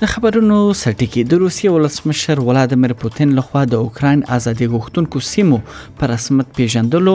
د خبرونو سرټکی د روسیې ولسمشر ولادمیر پوتین لخوا د اوکراین ازادي غوښتونکو سیمو پر رسمیت پیژندلو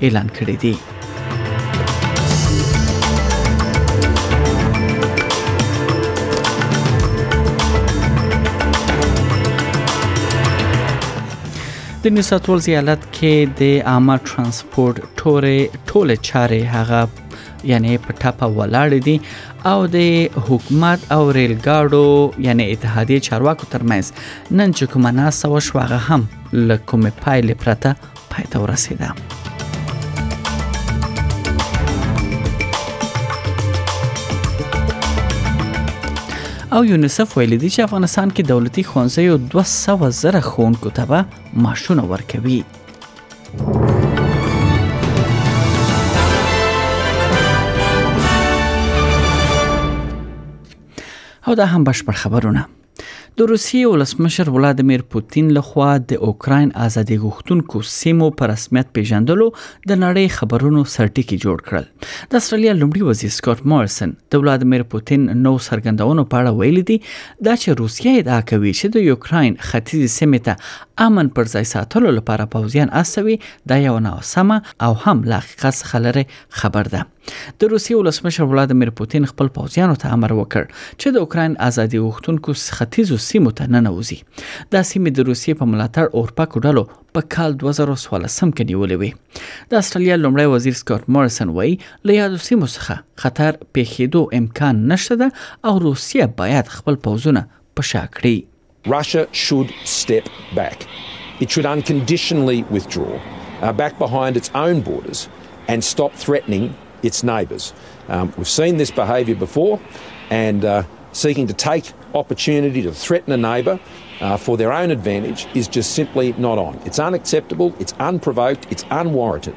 اعلان کړی دی د نیو ساوت ویلز ایالت کې د عامه ترانسپورت ټورې ټوله چارې هغه یعنی په ټاپه ولاړ دي او د حکومت او ریل ګاډو یعنی اتحادیه چارواکو ترمنځ نن چې کومه ناسه وشوغه هم لکه کومه پایلې پرته پای ته ورسیده او یونیسف ویلي دي چې افغانستان کې دولتي ښوونځیو 200 زره ښوونکو ته به معاشونه ورکوي او دا هم بشپړ خبرونه د روسیې ولسمشر ولادمیر پوتین لخوا د اوکراین ازادي غوښتونکو سیمو پر رسمیت پیژندلو د نړۍ خبرونو سرټکی جوړ کړل د استرالیا لومړي وزیر سکاټ مورسن د ولادمیر پوتین نو سرګندونو په اړه ویلي دي دا چې روسیه ادعا کوي چې د اوکراین ختیځ سیمه ته امن پر ځای ساتلو لپاره پوځیان اسوي دا یو ناسمه او هم لا حقیقت څخه لري خبر ده د روسیې ولسمشر ولادمیر پوتین خپل پوځیانو ته امر وکړ چې د اوکراین ازادي غوښتونکو ختیځو سیمو ته ننوځي دا سیمې د روسیې په ملاتړ اورپکو ډلو په کال 2014 کې نیولې وې د استرالیا لومړی وزیر سکاټ مورسن وایي له یادو سیمو څخه خطر پیښېدو امکان نشته ده او روسیه باید خپل پوځونه په شا کړي Russia should step back. It should unconditionally withdraw, uh, back behind its own borders, and stop threatening its neighbours. Um, we've seen this behaviour before, and uh, seeking to take opportunity to threaten a neighbour uh, for their own advantage is just simply not on. It's unacceptable, it's unprovoked, it's unwarranted.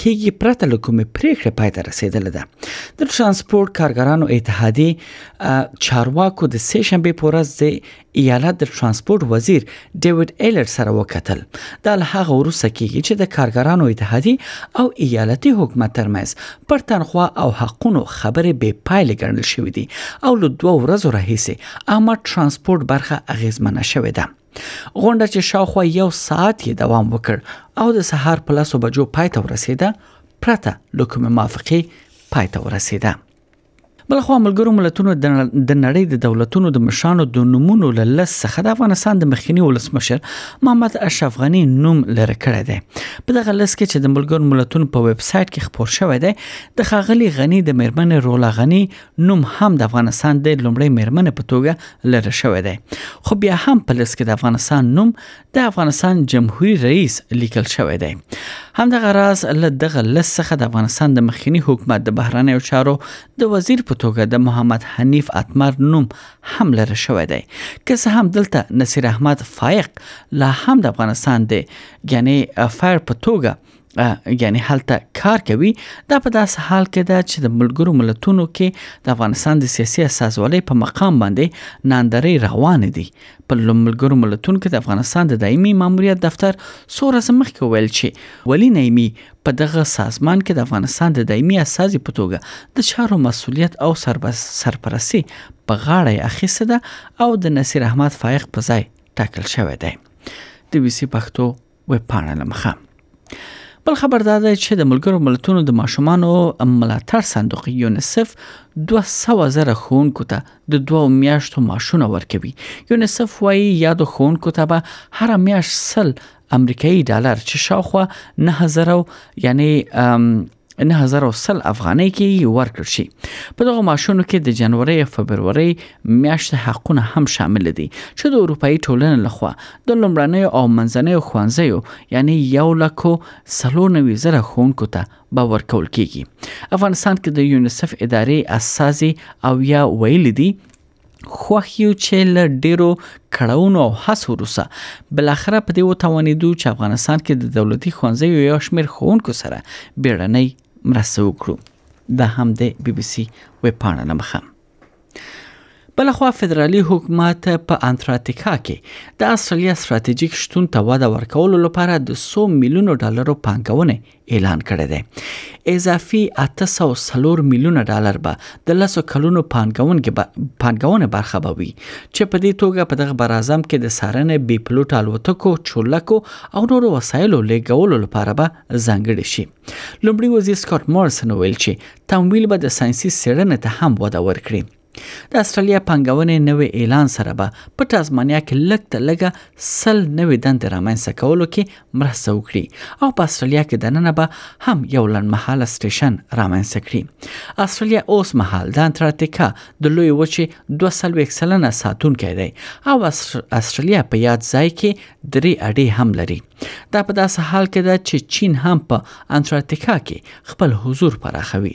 کیږي پرته له کومې پریکړې پای ته رسیدلې ده د ترانسپورت کارګرانو اتحادیه چارواکو د سه شنبه په ورځ د ایالت د ترانسپورت وزیر ډیوډ ایلر سره وکتل دا له هغه وروسته کیږي چې د کارګرانو اتحادیه او ایالتي حکومت ترمنځ پر تنخوا او حقوقو خبرې بې پایلې ګڼل شوې دي او له دوه ورځو راهیسې عامه ترانسپورت برخه اغیزمنه شوې ده غونډه چې شاوخوا یو ساعت یې دوام وکړ او د سهار په لاسو بجو پای ته ورسېده پرته له کومې موافقې پای ته ورسېده بلخوا ملګرو ملتونو د نړۍ د دولتونو د مشرانو د نمونو له لس څخه د افغانستان د مخکنی ولسمشر محمد اشرف غنی نوم لره کړی دی په دغه لس کې چې د ملګرو ملتونو په ویب سټ کې خبر شوی دی د خاغلی غنی د مرمن رولا غنی نوم هم د افغانستان د لومړۍ مېرمن په توګه لری شوی دی خو بیا هم په لست کې د افغانستان نوم د افغانستان جمهوریت رئیس لیکل شوی دی همدغه راز له دغه لست څخه د افغانستان د مخکنی حکومت د بهرنیو چارو د وزیر په توګه د محمد حنیف اتمر نوم هم لری شوی دی که څه هم دلته نصیر احمد فائق لا هم د افغانستان د یعنی فایر په توګه یعنی هلته کار کوي دا په داس حال کې ده چې د ملګرو ملتونو کې د افغانستان د سیاسي اساسوالۍ په مقام باندې ناندري روان دي په ملګرو ملتونو کې د افغانستان د دایمي ماموریت دفتر څو ورځې مخکې ویل چې ولی نعیمی په دغه سازمان کې د افغانستان د دایمي اساسي په توګه د چارو مسولیت او سرپرستی په غاړه اخیسته ده او د نصیر احمد فائق په ځای ټاکل شوی دی د ویسی پښتو ویب پاڼه له مخه بل خبر دا دی چې د ملګرو ملتونو د ماشومانو ملاتړ صندوق یونیسف 200 زره ښوونکو ته د دوو میاشتو معاشونه ورکوي یونیسف وایي یادو ښوونکو ته به هر میاشت سل امریکایي ډالر چې شاوخوا 9000 یعنی 9000 افغانۍ کې یې ورکړ شي په دغه معاشونو کې د جنوري او فبروري میاشت حقونه هم شامل دي چې د اروپאי ټولنې لخوا د لومړنۍ او منځنۍ خوانځیو یعنی یو لکو سلو نوي زره خونکو ته به ورکول کیږي افغانستان کې د یونیسف ادارې اساسي او یا ویل دي خوښ یو چې له ډیرو کړاونو او هڅو وروسته بلاخره په دې وتوانیدو چې افغانستان کې د دولتي ښوونځیو یو شمیر ښوونکو سره بیړنۍ مرسته وکړو دا هم د بي بي سي ویب پاڼه نه مخه بلخوا فدرالي حکومت په انتراتیکا کې د استرالیا ستراتیژیک شتون ته وده ورکولو لپاره د 100 میلیونو ډالرو پانګونه اعلان کړی دی. اضافي اته سوه او څلور میلیونه ډالر به د لسو کلونو پانګونه برخه به وي چې په دې توګه په دغه براعظم کې د څارنې بې پلوټه الوتکو، چورلکو او نورو وسایلو لېږولو لپاره به ځانګړې شي. لومړي وزیر سکاټ مورسن وویل چې تمویل به د ساینسي څېړنې ته هم وده ورکړي. د استرالیا پانګونې نوې اعلان سره به په تازمانیا کې لږ تر لږه سل نوې دندې رامنځته کولو کې مرسته وکړي او په استرالیا کې دننه به هم یو لنډمهاله سټیشن رامنځته کړي استرالیا اوس مهال د انتراتیکا د لوی وچې 200 سلنه ساتونکی دی او استرالیا په یاد ځای کې درې اډې هم لري دا په داسې حال کې ده چې چین هم په انتراتیکا کې خپل حضور پراخوي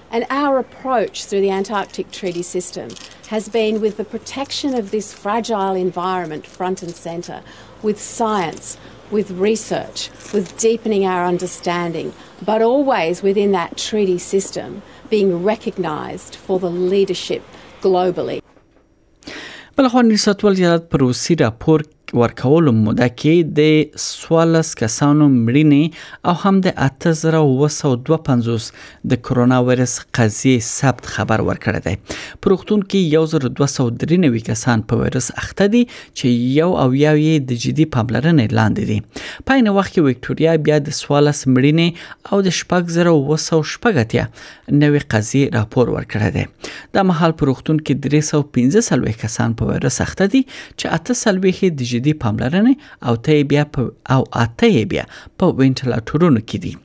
And our approach through the Antarctic Treaty System has been with the protection of this fragile environment front and centre, with science, with research, with deepening our understanding, but always within that treaty system being recognised for the leadership globally. بلخوان ریاستوال زیارت پر روسي راپور ورکولو موده کې د 14 کسانو مړینې او هم د 8952 د کرونا وایرس قضیه ثبت خبر ورکړی دی پروختون کې 1293 کسان په وایرس اخته دي چې یو او یو یې د جدي پاملرنې لاندې دي په عین وخت کې وکټوريا بیا د 14 مړینې او د 8952 نوې قضیې راپور ورکړی دی دا مهال په روغتون کې 315 کسان په وایرس اخته دي چې اته سلويخي د جدي پاملرنې او ته بیا په او اته بیا په وینټیلیټورونو کې دي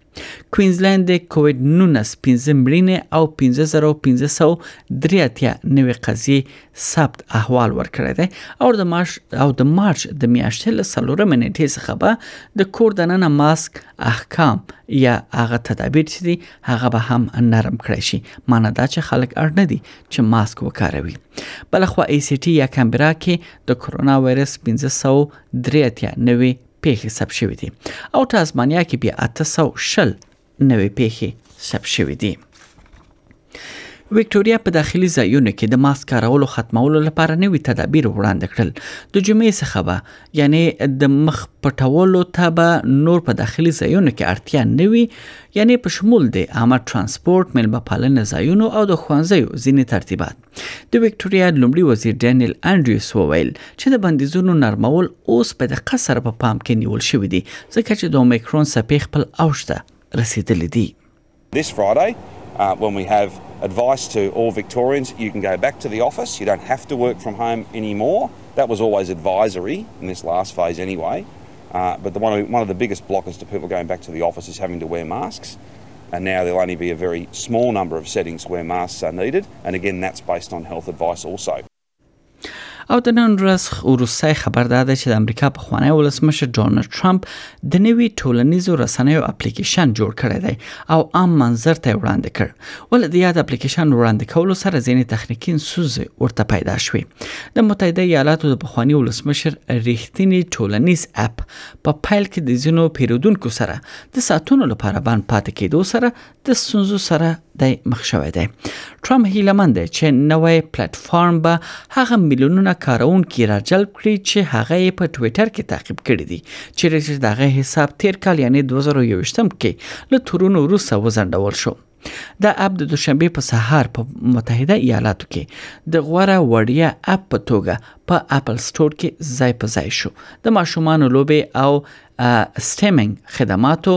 کوینزلند د کووید 19 15 مړینې او 15583 نوې قضیې ثبت احوال ورکړی دی او د مارچ او د مارچ د میاشتې له سلورمې نیټې څخه به د کور دننه ماسک احکام یا هغه تدابیر چې هغه به هم نرم کړی شي معنی دا چې خلک اړ نه دي چې ماسک وکاروي بلخوا ای سی ټي یا کمبرا کې د کرونا وایرس 1503 نوې پیښې ثبت شوې دي او تاسمانیا کې بیا 810 نوې پیښې ثبت شوې دي وکټوريا په داخلي ځایونو کې د ماسک کارولو ختمولو لپاره نوي تدابیر وړاندې کړل د جمعې څخه به یعنې د مخ پټولو ته به نور په داخلي ځایونو کې اړتیا نه وي یعنې په شمول د عامه ترانسپورت ملبه پالنې ځایونو او د ښوونځیو ځینې ترتیبات د وکټوریا لومړي وزیر ډینیل انډریوس وویل چې د بندیزونو نرمول اوس په دقت سره په پام کې نیول شوی دی ځکه چې د اومیکرون سپې خپل اوج ته رسیدلی دی This Friday uh, when we have advice to all Victorians you can go back to the office, you don't have to work from home anymore. That was always advisory in this last phase anyway. Uh, but the one, one of the biggest blockers to people going back to the office is having to wear masks. And now there'll only be a very small number of settings where masks are needed. And again, that's based on health advice also. او د نن ورځ وروستی خبر دا دی چې د امریکا په خوانی ولسمشر ډونالد ترامپ د نوي ټولنیزو رسنیو اپلیکیشن جوړ کړی دی او عام منظر ته وړاندې کړ ول د یاد اپلیکیشن وړاندې کولو سره ځینې تخنیکی سوزه ورته پیدا شوې د متحده ایالاتو د پخوانی ولسمشر ریښتینی ټولنیز اپ په پا پیل کې د ځینو پیرودونکو سره د ساتونو لپاره باندې پاتې کېدو سره د ستونزو سره د مخ شوی دی ټرمپ هیله مند دی چې نوې پلیټ فارم به هغه میلیونونه کارونکي راجلب کړي چې هغه یې په ټوئیټر کې تعقیب کړي دي چې رچ دغه حساب تیر کال یعنی 2021 کې له تورونو وروسته وزندول شو دا اپ د دوشنبه په سهار په متحده ایالاتو کې د غوړه وړیا اپ په توګه په اپل سٹور کې ځای په ځای شو د ماشومان لوبي او سټیمینګ خدماتو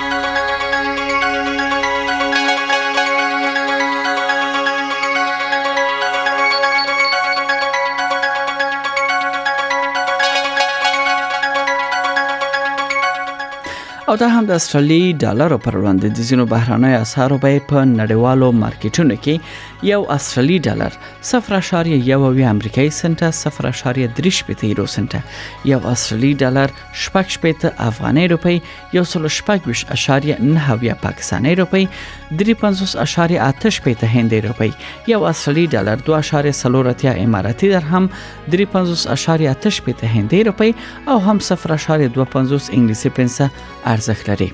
او دا هم د استرالی ډالر پر وړاندې د زینو بهرانه اسعارو به په نړیوالو مارکیټونو کې یو استرالی ډالر 0.1 امریکایي سنت 0.3 یورو سنت یو استرالی ډالر شپږ شپږ افغاني روپی یو سل شپږ ویش اشاریه نهویه پاکستاني روپۍ درې پنځوس اشاریه اته شپېته هندۍ روپۍ یو اصلي ډالر دوه اشاریه څلور اتیا اماراتي درهم درې پنځوس اشاریه اته شپېته هندۍ روپۍ او هم صفر اشاریه دوه پنځوس انګلیسي پنسه ارزښت لري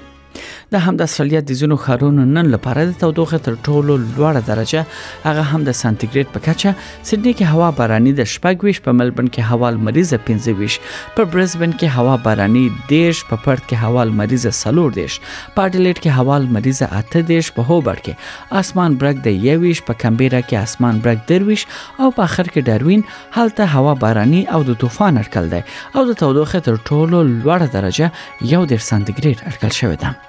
د هم د استرالیا د ځینو ښارونو نن لپاره د تودوخې تر ټولو لوړه درجه هغه هم د سانتیګریډ په کچه سیډني کې هوا باراني ده شپږ ویش په ملبن کې هوا لمریزه پنځه ویش په برزبن کې هوا باراني دیش په پرت کې هوا لمریزه سلور دیش په اډلیټ کې هوا لمریزه اته دیش په هوبر کې اسمان برګ د یویش په کمبیرا کې اسمان برګ درویش او په اخر کې داروین هلته هوا باراني او د طوفان اټکل دی او د تودوخه تر ټولو لوړه درجه یو ډیر سانتیګریډ اټکل شوې ده